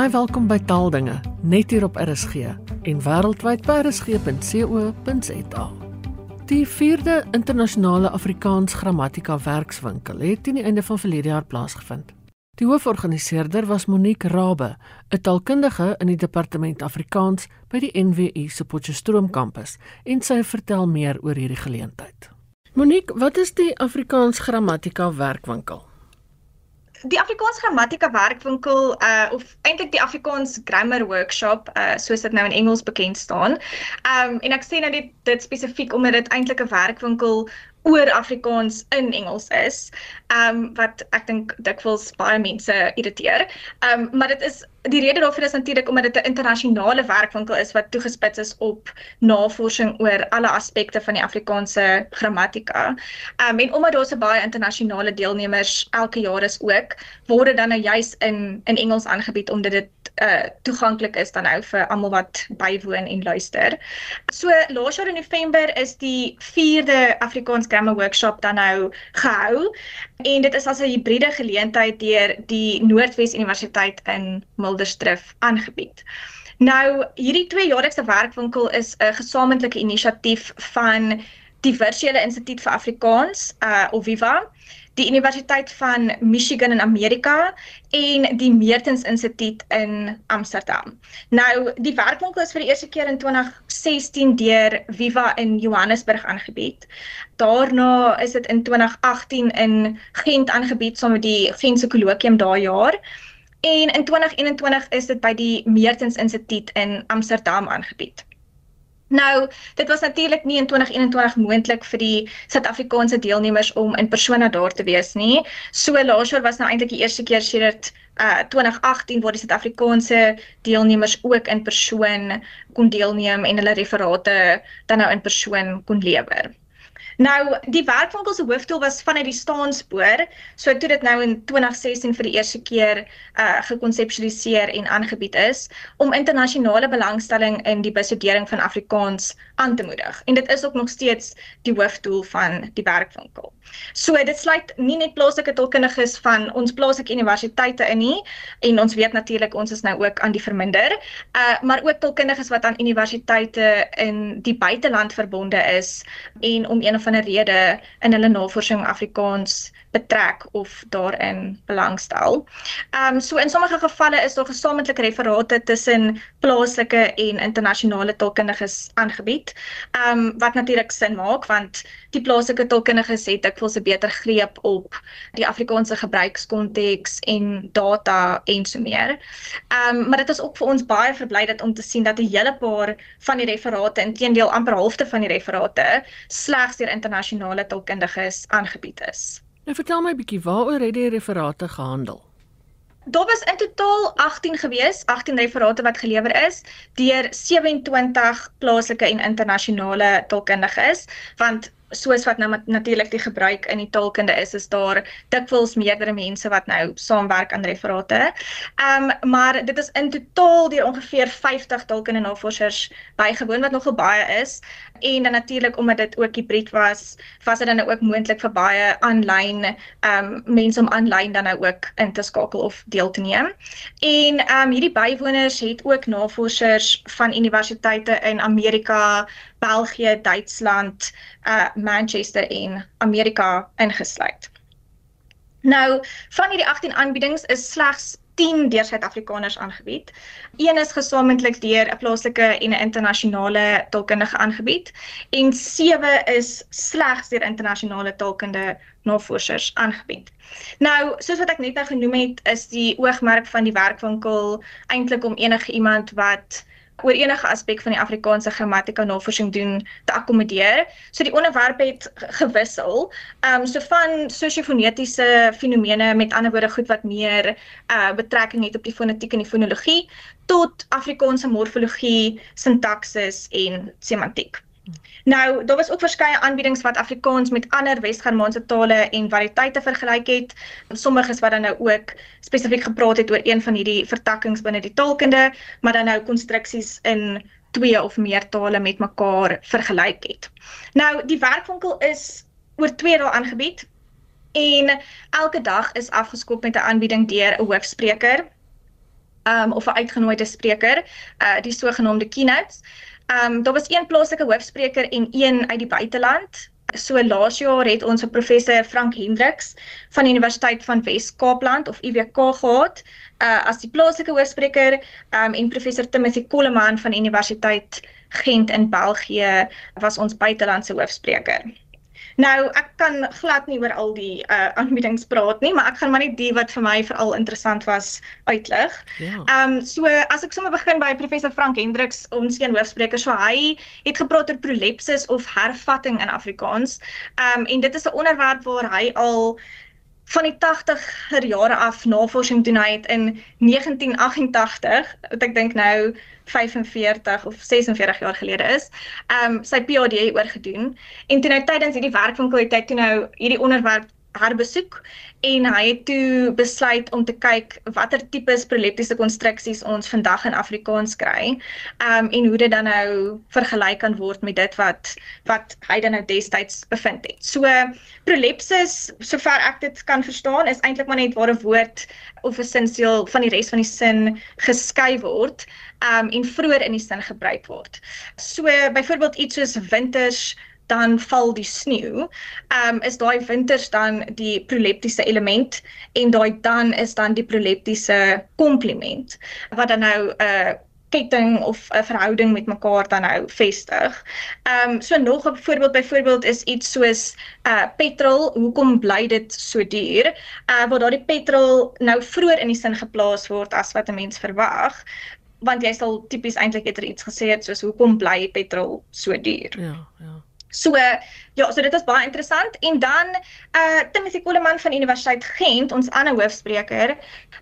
Baie welkom by Taaldinge net hier op RSG en wêreldwyd by rsg.co.za. Die 4de internasionale Afrikaans grammatika werkswinkel het teen die einde van verlede jaar plaasgevind. Die hooforganiseerder was Monique Rabbe, 'n taalkundige in die departement Afrikaans by die NWU se Potchefstroom kampus, en sy vertel meer oor hierdie geleentheid. Monique, wat is die Afrikaans grammatika werkwinkel? Die Afrikaans grammatika werkwinkel uh of eintlik die Afrikaans grammar workshop uh soos dit nou in Engels bekend staan. Um en ek sê nou dit dit spesifiek omdat dit eintlik 'n werkwinkel oor Afrikaans in Engels is. Um wat ek dink dikwels baie mense irriteer. Um maar dit is die rede daarvoor is natuurlik omdat dit 'n internasionale werkwinkel is wat toegespits is op navorsing oor alle aspekte van die Afrikaanse grammatika. Um en omdat daar so baie internasionale deelnemers elke jaar is ook, word dit dan nou juis in in Engels aangebied omdat dit uh toeganklik is dan nou vir almal wat bywoon en luister. So laas jaar in November is die 4de Afrikaans Grammar Workshop dan nou gehou en dit is as 'n hibriede geleentheid deur die Noordwes Universiteit in Mildersdrift aangebied. Nou hierdie tweejaarlikse werkwinkel is 'n gesamentlike inisiatief van die Virtuele Instituut vir Afrikaans, uh of Viva, die Universiteit van Michigan in Amerika en die Meertens Instituut in Amsterdam. Nou die werkwinkel is vir die eerste keer in 2016 deur Viva in Johannesburg aangebied. Daarna is dit in 2018 in Gent aangebied saam met die Gentse kolloquium daai jaar. En in 2021 is dit by die Meertens Instituut in Amsterdam aangebied. Nou, dit was natuurlik nie in 2021 moontlik vir die Suid-Afrikaanse deelnemers om in persoon daar te wees nie. So laas jaar was nou eintlik die eerste keer sedert uh 2018 waar die Suid-Afrikaanse deelnemers ook in persoon kon deelneem en hulle referate dan nou in persoon kon lewer. Nou, die werkwinkel se hoofdoel was vanuit die staanspoor, so toe dit nou in 2016 vir die eerste keer uh gekonseptualiseer en aangebied is om internasionale belangstelling in die bestudering van Afrikaans aan te moedig. En dit is ook nog steeds die hoofdoel van die werkwinkel. So dit sluit nie net plaaslike taalkundiges van ons plaaslike universiteite in nie en ons weet natuurlik ons is nou ook aan die verminder, uh maar ook taalkundiges wat aan universiteite in die buiteland verbonde is en om een of ander rede in hulle navorsing Afrikaans betrek of daarin belangstel. Ehm um, so in sommige gevalle is daar gesamentlike referate tussen plaaslike en internasionale taalkundiges aangebied. Ehm um, wat natuurlik sin maak want die plaaslike taalkundiges het dikwels 'n beter greep op die Afrikaanse gebruikskonteks en data en so meer. Ehm um, maar dit is ook vir ons baie verblydend om te sien dat 'n hele paar van die referate, intedeel amper halfte van die referate, slegs deur internasionale taalkundiges aangebied is. Nou vertel my 'n bietjie waaroor het die referate gehandel? Daar was in totaal 18 gewees, 18 referate wat gelewer is deur 27 plaaslike en internasionale taalkundiges, want soos wat nou natuurlik die gebruik in die taalkunde is, is daar dikwels meerdere mense wat nou saamwerk aan referate. Ehm um, maar dit is in totaal deur ongeveer 50 taalkunde navorsers bygewoon wat nogal baie is en dan natuurlik omdat dit ook hibrid was, was dit dan nou ook moontlik vir baie aanlyn ehm um, mense om aanlyn dan nou ook in te skakel of deel te neem. En ehm um, hierdie bywoners het ook navorsers van universiteite in Amerika, België, Duitsland, uh Manchester en Amerika ingesluit. Nou, van hierdie 18 aanbiedings is slegs 10 deur Suid-Afrikaners aangebied. Een is gesamentlik deur 'n plaaslike en 'n internasionale taalkundige aangebied en 7 is slegs deur internasionale taalkunde navorsers aangebied. Nou, soos wat ek net nou genoem het, is die oogmerk van die werkwinkel eintlik om enige iemand wat oor enige aspek van die Afrikaanse grammatika navorsing doen te akkommodeer. So die onderwerp het gewissel. Ehm um, so van sosio-fonetiese fenomene met ander woorde goed wat meer uh betrekking het op die fonetiek en die fonologie tot Afrikaanse morfologie, sintaksis en semantiek. Nou, daar was ook verskeie aanbiedings wat Afrikaans met ander Wes-Germaanse tale en variëteite vergelyk het. Sommiges wat dan nou ook spesifiek gepraat het oor een van hierdie vertakkings binne die taalkunde, maar dan nou konstruksies in twee of meer tale met mekaar vergelyk het. Nou, die werkwinkel is oor twee dae aangebied en elke dag is afgeskop met 'n aanbieding deur 'n hoofspreker um of 'n uitgenooide spreker, uh die sogenaamde keynotes. Um daar was een plaaslike hoofspreker en een uit die buiteland. So laas jaar het ons 'n professor Frank Hendriks van die Universiteit van Wes-Kaapland of UWK gehad, uh as die plaaslike hoofspreker, um en professor Timothy Coleman van Universiteit Gent in België was ons buitelandse hoofspreker. Nou, ek kan glad nie oor al die uh aanbiedings praat nie, maar ek gaan maar net die wat vir my veral interessant was uitlig. Ja. Ehm um, so as ek sommer begin by professor Frank Hendriks, ons een hoofspreker, so hy het gepraat oor prolepsis of hervatting in Afrikaans. Ehm um, en dit is 'n onderwerp waar hy al van die 80er jare af navorsing doen hy het in 1988 wat ek dink nou 45 of 46 jaar gelede is, ehm um, sy PhD oorgedoen. En toe nou tydens hierdie werk van kwaliteit toe nou hierdie onderwerp herbesoek en hy het toe besluit om te kyk watter tipes proleptiese konstruksies ons vandag in Afrikaans kry. Ehm um, en hoe dit dan nou vergelyk kan word met dit wat wat hy dan nou destyds bevind het. So prolepsis, sover ek dit kan verstaan, is eintlik maar net waar 'n woord of 'n sinsiel van die res van die sin geskei word, ehm um, en vroeër in die sin gebruik word. So byvoorbeeld iets soos winters dan val die sneeu. Ehm um, is daai winters dan die proleptiese element en daai dan is dan die proleptiese komplement wat dan nou 'n uh, ketting of 'n verhouding met mekaar dan nou vestig. Ehm um, so nog 'n voorbeeld byvoorbeeld is iets soos uh petrol, hoekom bly dit so duur? Uh waar daardie petrol nou vroeër in die sin geplaas word as wat 'n mens verwag want jy sal tipies eintlik eerder iets gesê het soos hoekom bly petrol so duur? Ja, ja. So ja, so dit is baie interessant. En dan uh Timothy Coleman van Universiteit Gent, ons ander hoofspreker,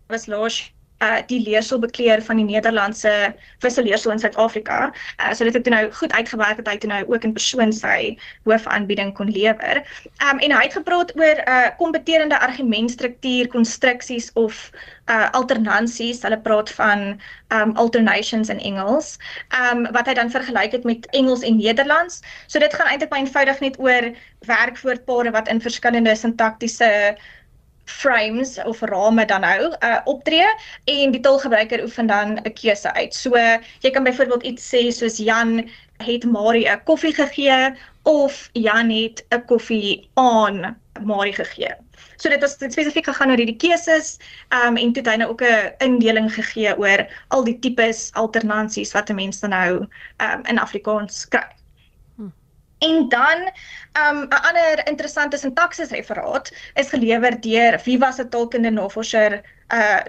was laas uh die leersel bekleer van die Nederlandse wisselleersel in Suid-Afrika. Uh so dit het nou goed uitgewerk dat hy toe nou ook in persoon sy hoofaanbieding kon lewer. Um en hy het gepraat oor uh kompeterende argumentstruktuur, konstruksies of uh alternansies. Hulle praat van um alternations in Engels. Um wat hy dan vergelyk het met Engels en Nederlands. So dit gaan eintlik baie eenvoudig net oor werkwoordpare wat in verskillende sintaktiese frames of rame dan nou uh, optree en die taalgebruiker oefen dan 'n keuse uit. So jy kan byvoorbeeld iets sê soos Jan het Marie 'n koffie gegee of Jan het 'n koffie aan Marie gegee. So dit is spesifiek gegaan oor hierdie keuses um, en toe het hy nou ook 'n indeling gegee oor al die tipes alternansies wat 'n mens dan nou um, in Afrikaans kry. En dan um 'n ander interessante sintaksis referaat is gelewer deur was 'n tolkende navorser uh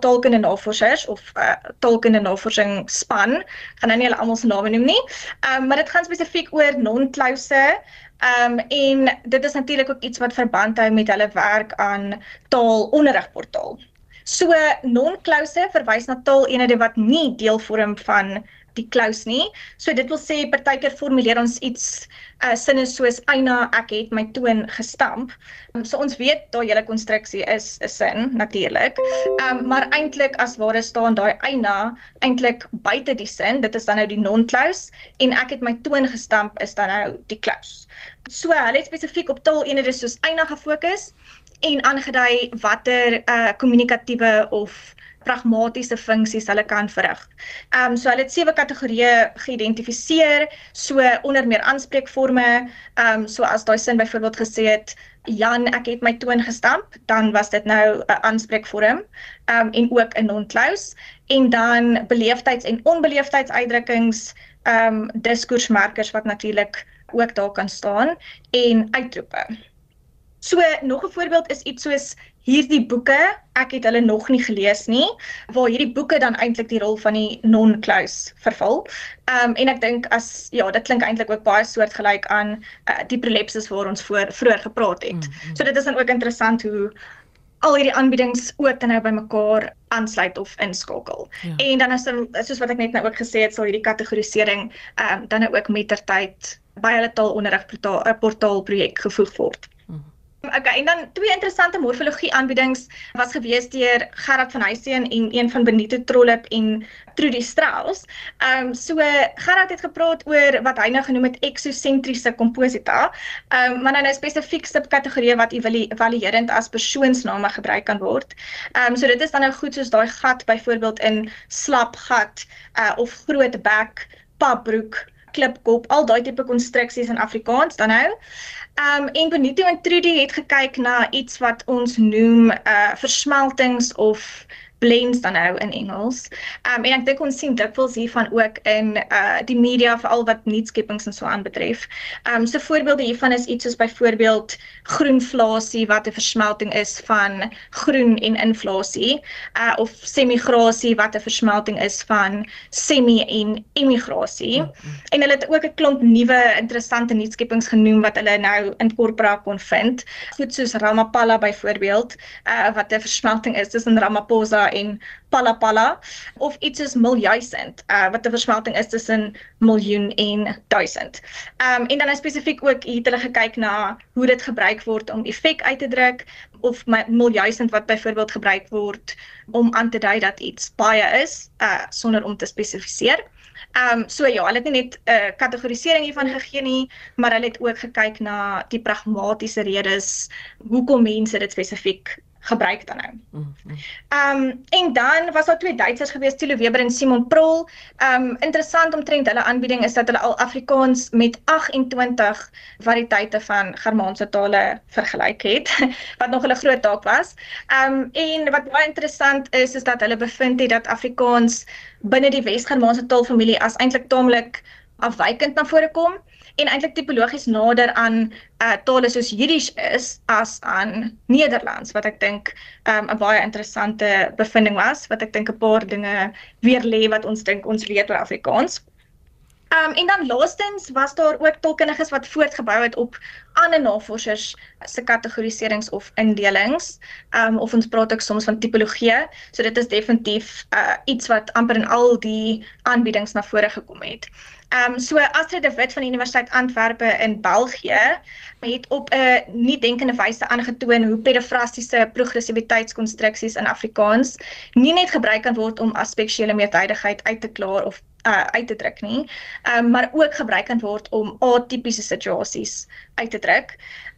tolkende navorsers of uh tolkende navorsing span. Gaan nou nie hulle almal se name noem nie. Um maar dit gaan spesifiek oor non-klouse. Um en dit is natuurlik ook iets wat verband hou met hulle werk aan taalonderrigportaal. So non-klouse verwys na taaleenhede wat nie deel vorm van die close nie. So dit wil sê partykeer formuleer ons iets uh sinne soos eina ek het my toon gestamp. Um, so ons weet daai hele konstruksie is 'n sin natuurlik. Um maar eintlik as ware staan daai eina eintlik buite die sin. Dit is dan nou die non-close en ek het my toon gestamp is dan nou die close. So hulle het spesifiek op taaleenhede soos eina gefokus en aangedui watter uh kommunikatiewe of pragmatiese funksies hulle kan verrig. Ehm um, so hulle het sewe kategorieë geïdentifiseer, so onder meer aanspreekforme, ehm um, so as daai sin byvoorbeeld gesê het Jan, ek het my toon gestamp, dan was dit nou 'n aanspreekvorm, ehm um, en ook 'n non-close en dan beleefdheids- en onbeleefdheidsuitdrukkings, ehm um, diskoersmerkers wat natuurlik ook daar kan staan en uitroepe. So nog 'n voorbeeld is iets soos hierdie boeke, ek het hulle nog nie gelees nie, waar hierdie boeke dan eintlik die rol van die non-close vervul. Ehm um, en ek dink as ja, dit klink eintlik ook baie soortgelyk aan uh, die prolepsis waar ons voor vroeër gepraat het. Mm -hmm. So dit is dan ook interessant hoe al hierdie aanbiedings ook dan nou by mekaar aansluit of inskakel. Ja. En dan is dan soos wat ek net nou ook gesê het, sal hierdie kategorisering ehm um, dan nou ook mettertyd by hulle taalonderrig portaal, portaal projek gevoeg word. Okay, en dan twee interessante morfologie aanbiedings was gewees deur Gerard van Huisteen en een van Benito Trollip en Trudy Strauss. Ehm um, so Gerard het gepraat oor wat hy nou genoem het eksosentriese komposita. Ehm um, maar nou 'n spesifiek subkategorie wat evaluerend as persoonsname gebruik kan word. Ehm um, so dit is dan nou goed soos daai gat byvoorbeeld in slap gat uh, of groot bek, papbroek, klipkop, al daai tipe konstruksies in Afrikaans dan nou. Ehm um, en Benito en Trudy het gekyk na iets wat ons noem uh versmeltings of blends dan nou in Engels. Um en ek dink ons sien dikwels hiervan ook in uh die media veral wat nuutskeppings en so aanbetref. Um so voorbeelde hiervan is iets soos byvoorbeeld groenflasie wat 'n versmelting is van groen en inflasie, uh of semigrasie wat 'n versmelting is van semi en emigrasie. Mm -hmm. En hulle het ook 'n klomp nuwe interessante nuutskeppings genoem wat hulle nou in Korpora kon vind. Goed soos Ramapala byvoorbeeld, uh wat 'n versmelting is tussen Ramaphosa en Pala Pala of iets soos miljoensend uh, wat 'n versmelting is tussen miljoen en duisend. Ehm um, en dan spesifiek ook het hulle gekyk na hoe dit gebruik word om effek uit te druk of miljoensend wat byvoorbeeld gebruik word om aan te dui dat iets baie is uh sonder om te spesifiseer. Ehm um, so ja, hulle het nie net 'n uh, kategorisering hiervan gegee nie, maar hulle het ook gekyk na die pragmatiese redes hoekom mense dit spesifiek gebruik dan nou. Mm-hmm. Ehm um, en dan was daar twee Duitsers gewees, Thilo Weber en Simon Prol. Ehm um, interessant omtrent hulle aanbieding is dat hulle al Afrikaans met 28 variëteite van Germaanse tale vergelyk het, wat nog 'n groot taak was. Ehm um, en wat baie interessant is is dat hulle bevind het dat Afrikaans binne die Wes-Germaanse taalfamilie as eintlik taamlik afwykend na vore kom en eintlik tipologies nader aan uh tale soos Jiddisch is as aan Nederlands wat ek dink um 'n baie interessante bevinding was wat ek dink 'n paar dinge weer lê wat ons dink ons weet oor Afrikaans. Um en dan laastens was daar ook tolkundiges wat voortgebou het op ander navorsers se kategoriserings of indelings. Um of ons praat ook soms van tipologie. So dit is definitief uh iets wat amper in al die aanbiedings na vore gekom het. Ehm um, so Astrid de Wit van die Universiteit Antwerpe in België het op 'n nie denkende wyse aangetoon hoe pedofrastiese progressiwiteitskonstruksies in Afrikaans nie net gebruik kan word om aspektuele meertydigheid uit te klaar of uh, uit te druk nie, um, maar ook gebruik kan word om atipiese situasies uit te druk.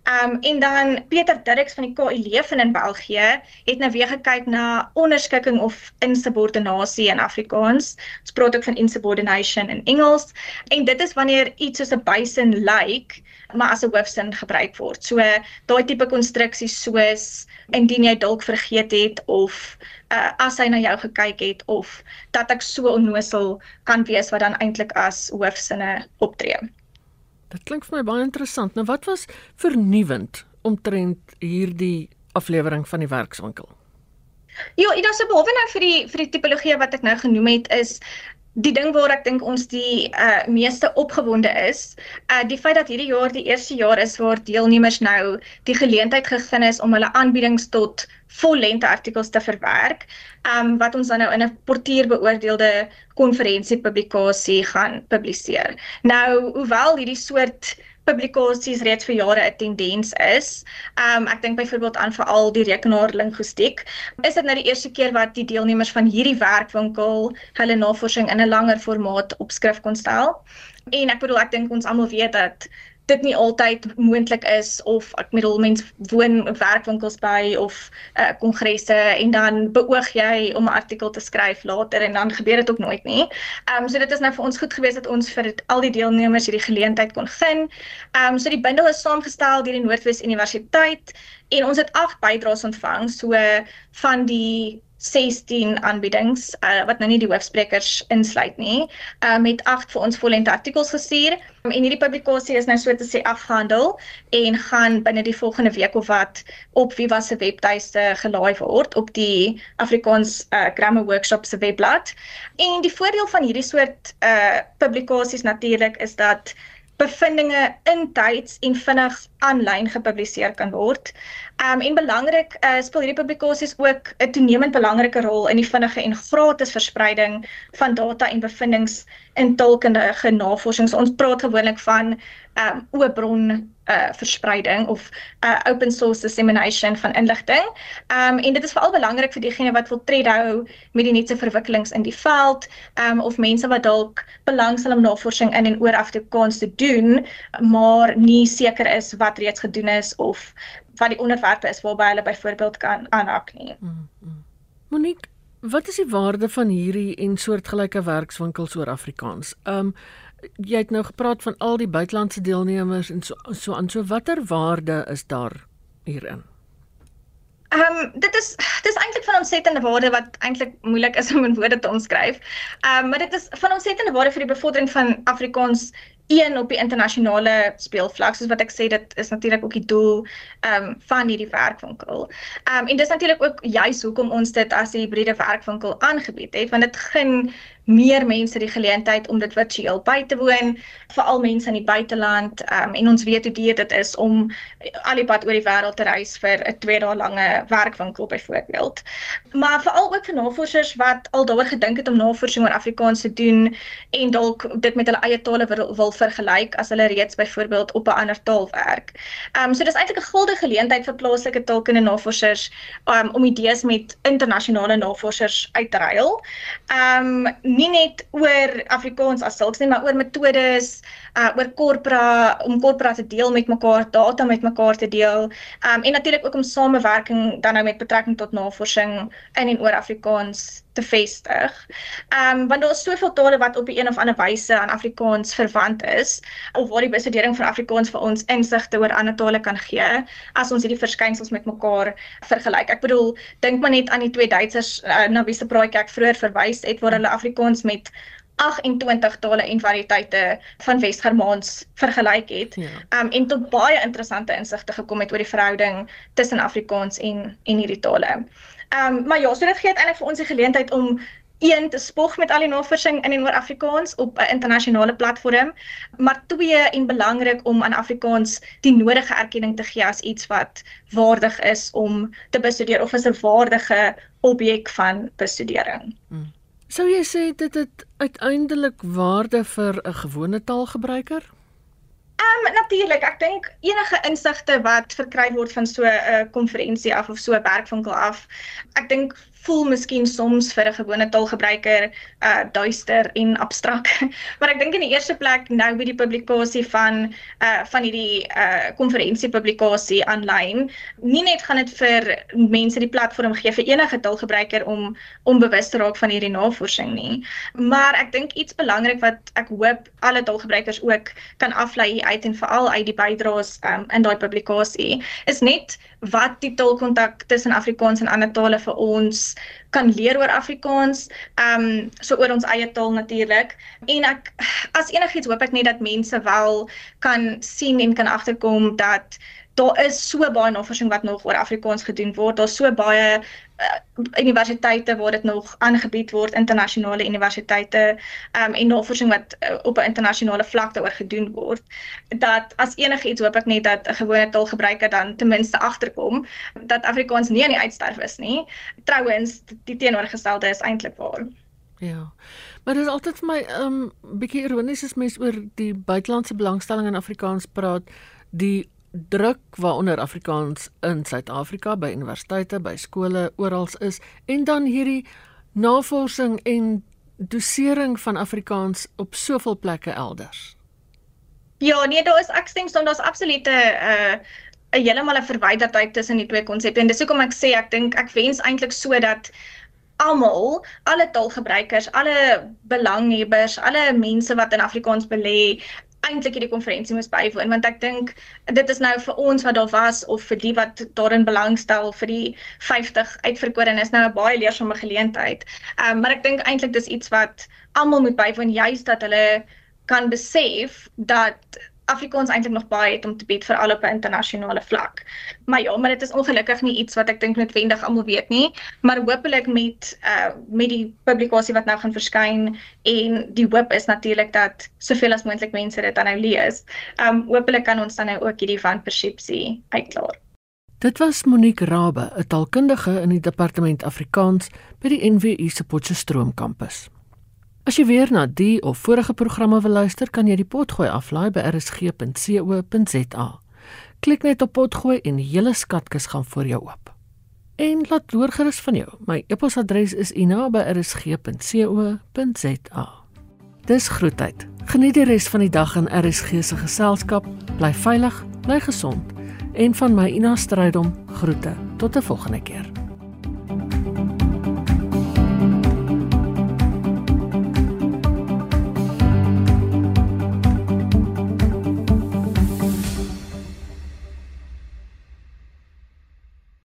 Um en dan Pieter Dirks van die KU Leuven in België het nou weer gekyk na onderskikking of insubordinasie in Afrikaans. Ons praat ook van insubordination in Engels en dit is wanneer iets soos 'n bysin lyk like, maar as 'n hoofsin gebruik word. So daai tipe konstruksies soos indien jy dalk vergeet het of uh, as hy na jou gekyk het of dat ek so onnosel kan wees wat dan eintlik as hoofsinne optree. Dit klink vir my baie interessant. Nou wat was vernuwend omtrent hierdie aflewering van die werkswinkel? Ja, dit is behalwe nou vir die vir die tipologie wat ek nou genoem het is die ding waar ek dink ons die uh meeste opgewonde is, uh die feit dat hierdie jaar die eerste jaar is waar deelnemers nou die geleentheid gegee is om hulle aanbiedings tot vollengte artikels te verwerk, um wat ons dan nou in 'n portier beoordeelde konferensie publikasie gaan publiseer. Nou, hoewel hierdie soort publikasies reeds vir jare 'n tendens is. Um ek dink byvoorbeeld aan veral die rekenaarlinguistiek. Is dit nou die eerste keer wat die deelnemers van hierdie werkwinkel hulle navorsing in 'n langer formaat op skrif kon stel? En ek bedoel ek dink ons almal weet dat dit nie altyd moontlik is of ek bedoel mense woon werkwinkels by of uh, kongresse en dan beoog jy om 'n artikel te skryf later en dan gebeur dit ook nooit nie. Ehm um, so dit is nou vir ons goed gewees dat ons vir al die deelnemers hierdie geleentheid kon gun. Ehm um, so die bundel is saamgestel deur die Noordwes Universiteit en ons het 8 bydraes ontvang so van die 16 aanbiedings uh, wat nou nie die hoofsprekers insluit nie, uh, met 8 vir ons vollengte artikels gestuur. Um, en hierdie publikasie is nou so te sê afgehandel en gaan binne die volgende week of wat op Viva se webtuiste gelaai word op die Afrikaans uh, Grammar Workshop se webblad. En die voordeel van hierdie soort uh, publikasies natuurlik is dat bevindinge intyds en vinnig aanlyn gepubliseer kan word. Um en belangrik uh, speel hierdie publikasies ook 'n toenemend belangrike rol in die vinnige en gratis verspreiding van data en bevindinge in taalkundige navorsing. So ons praat gewoonlik van um oop bron uh verspreiding of uh open source dissemination van inligting. Um en dit is veral belangrik vir diegene wat wil tred hou met die nuutste verwikkelings in die veld, um of mense wat dalk belangstel om navorsing in en oor Afrikaans te doen, maar nie seker is wat reeds gedoen is of wat die onderwerpe is waarby hulle byvoorbeeld kan aanhak nie. Mm -hmm. Monique, wat is die waarde van hierdie en soortgelyke werkswinkels oor Afrikaans? Um jy het nou gepraat van al die buitelandse deelnemers en so so aan so watter waarde is daar hierin? Ehm um, dit is dis eintlik van ontsettende waarde wat eintlik moeilik is om in woorde te omskryf. Ehm um, maar dit is van ontsettende waarde vir die bevordering van Afrikaans een op die internasionale speelvlak soos wat ek sê dit is natuurlik ook die doel ehm um, van hierdie werkwinkel. Ehm um, en dis natuurlik ook juis hoekom ons dit as 'n hibriede werkwinkel aangebied het want dit gun meer mense die geleentheid om dit virtueel by te woon, veral mense in die buiteland. Um, en ons weet hoe duur dit is om al die pad oor die wêreld te reis vir 'n 2 dae lange werkwinkel byvoorbeeld. Maar veral ook vir navorsers wat al daaroor gedink het om navorsing oor Afrikaans te doen en dalk dit met hulle eie tale wil, wil vergelyk as hulle reeds byvoorbeeld op 'n ander taal werk. Ehm um, so dis eintlik 'n guldige geleentheid vir plaaslike taalkundige navorsers um, om idees met internasionale navorsers uit te ruil. Ehm um, nie net oor Afrikaans as sulks nie, maar oor metodes, uh oor korpora om korpora te deel met mekaar, data met mekaar te deel. Um en natuurlik ook om samewerking dan nou met betrekking tot navorsing in en oor Afrikaans te vestig. Um want daar is soveel tale wat op 'n een of ander wyse aan Afrikaans verwant is of waar die bestudering van Afrikaans vir ons insigte oor ander tale kan gee as ons hierdie verskynsels met mekaar vergelyk. Ek bedoel, dink maar net aan die twee Duitsers uh, na wie se praatjie ek vroeër verwys het waar hulle Afrikaans met 28 tale en variëteite van Wes-Germaans vergelyk het. Ja. Um en tot baie interessante insigte gekom het oor die verhouding tussen Afrikaans en en hierdie tale. Ehm um, maar ja, so dit gee eintlik vir ons die geleentheid om een te spog met al die navorsing in en oor Afrikaans op 'n internasionale platform, maar twee en belangrik om aan Afrikaans die nodige erkenning te gee as iets wat waardig is om te bestudeer of as 'n waardige objek van bestudering. Hmm. Sou jy sê dit het uiteindelik waarde vir 'n gewone taalgebruiker? Ehm um, natuurlik, ek dink enige insigte wat verkry word van so 'n uh, konferensie af of so 'n werkwinkel af, ek dink voel miskien soms vir 'n gewone taalgebruiker uh duister en abstrak. maar ek dink in die eerste plek nou by die publikasie van uh van hierdie uh konferensie publikasie aanlyn, nie net gaan dit vir mense die platform gee vir enige taalgebruiker om om bewus te raak van hierdie navorsing nie, maar ek dink iets belangrik wat ek hoop alle taalgebruikers ook kan aflei uit en veral uit die bydraes um, in daai publikasie is net wat die taalkontak tussen Afrikaans en ander tale vir ons kan leer oor Afrikaans, ehm um, so oor ons eie taal natuurlik. En ek as enigiets hoop ek net dat mense wel kan sien en kan agterkom dat daar is so baie navorsing wat nog oor Afrikaans gedoen word. Daar's so baie uh, universiteite waar dit nog aangebied word, internasionale universiteite, um, en navorsing wat uh, op 'n internasionale vlak daaroor gedoen word. Dat as enigiets hoop ek net dat 'n gewone taalgebruiker dan ten minste agterkom dat Afrikaans nie aan die uitsterf is nie. Trouwens, die teenoorgestelde is eintlik waar. Ja. Maar dit is altyd vir my 'n um, bietjie ironies as mens oor die buitelandse belangstelling in Afrikaans praat, die druk waaronder Afrikaans in Suid-Afrika by universiteite, by skole oral is en dan hierdie navorsing en dosering van Afrikaans op soveel plekke elders. Ja, nee, daar is ek stem saam, daar's absolute 'n uh, 'n heeltemal 'n verwyderheid tussen die twee konsepte en dis hoekom ek sê ek dink ek wens eintlik sodat almal, alle taalgebruikers, alle belanghebbers, alle mense wat in Afrikaans belê, eintlik hierdie konferensie moes bywoon want ek dink dit is nou vir ons wat daar was of vir die wat daarin belangstel vir die 50 uitverkoring is nou 'n baie leersame geleentheid. Ehm um, maar ek dink eintlik dis iets wat almal moet bywoon juist dat hulle kan besef dat Afrikaans eintlik nog baie het om te bied vir al op 'n internasionale vlak. Maar ja, maar dit is ongelukkig nie iets wat ek dink noodwendig almal weet nie, maar hopelik met uh met die publikasie wat nou gaan verskyn en die hoop is natuurlik dat soveel as moontlik mense dit dan nou lees. Um hopelik kan ons dan nou ook hierdie van persepsie uitklaar. Dit was Monique Rabbe, 'n taalkundige in die departement Afrikaans by die NWU se Potchefstroom kampus. As jy weer na die of vorige programme wil luister, kan jy die potgooi aflaai by rsg.co.za. Klik net op potgooi en die hele skatkis gaan vir jou oop. En laat hoor gerus van jou. My e-posadres is ina@rsg.co.za. Dis groetheid. Geniet die res van die dag in RSG se geselskap. Bly veilig, bly gesond en van my Ina Strydom groete. Tot 'n volgende keer.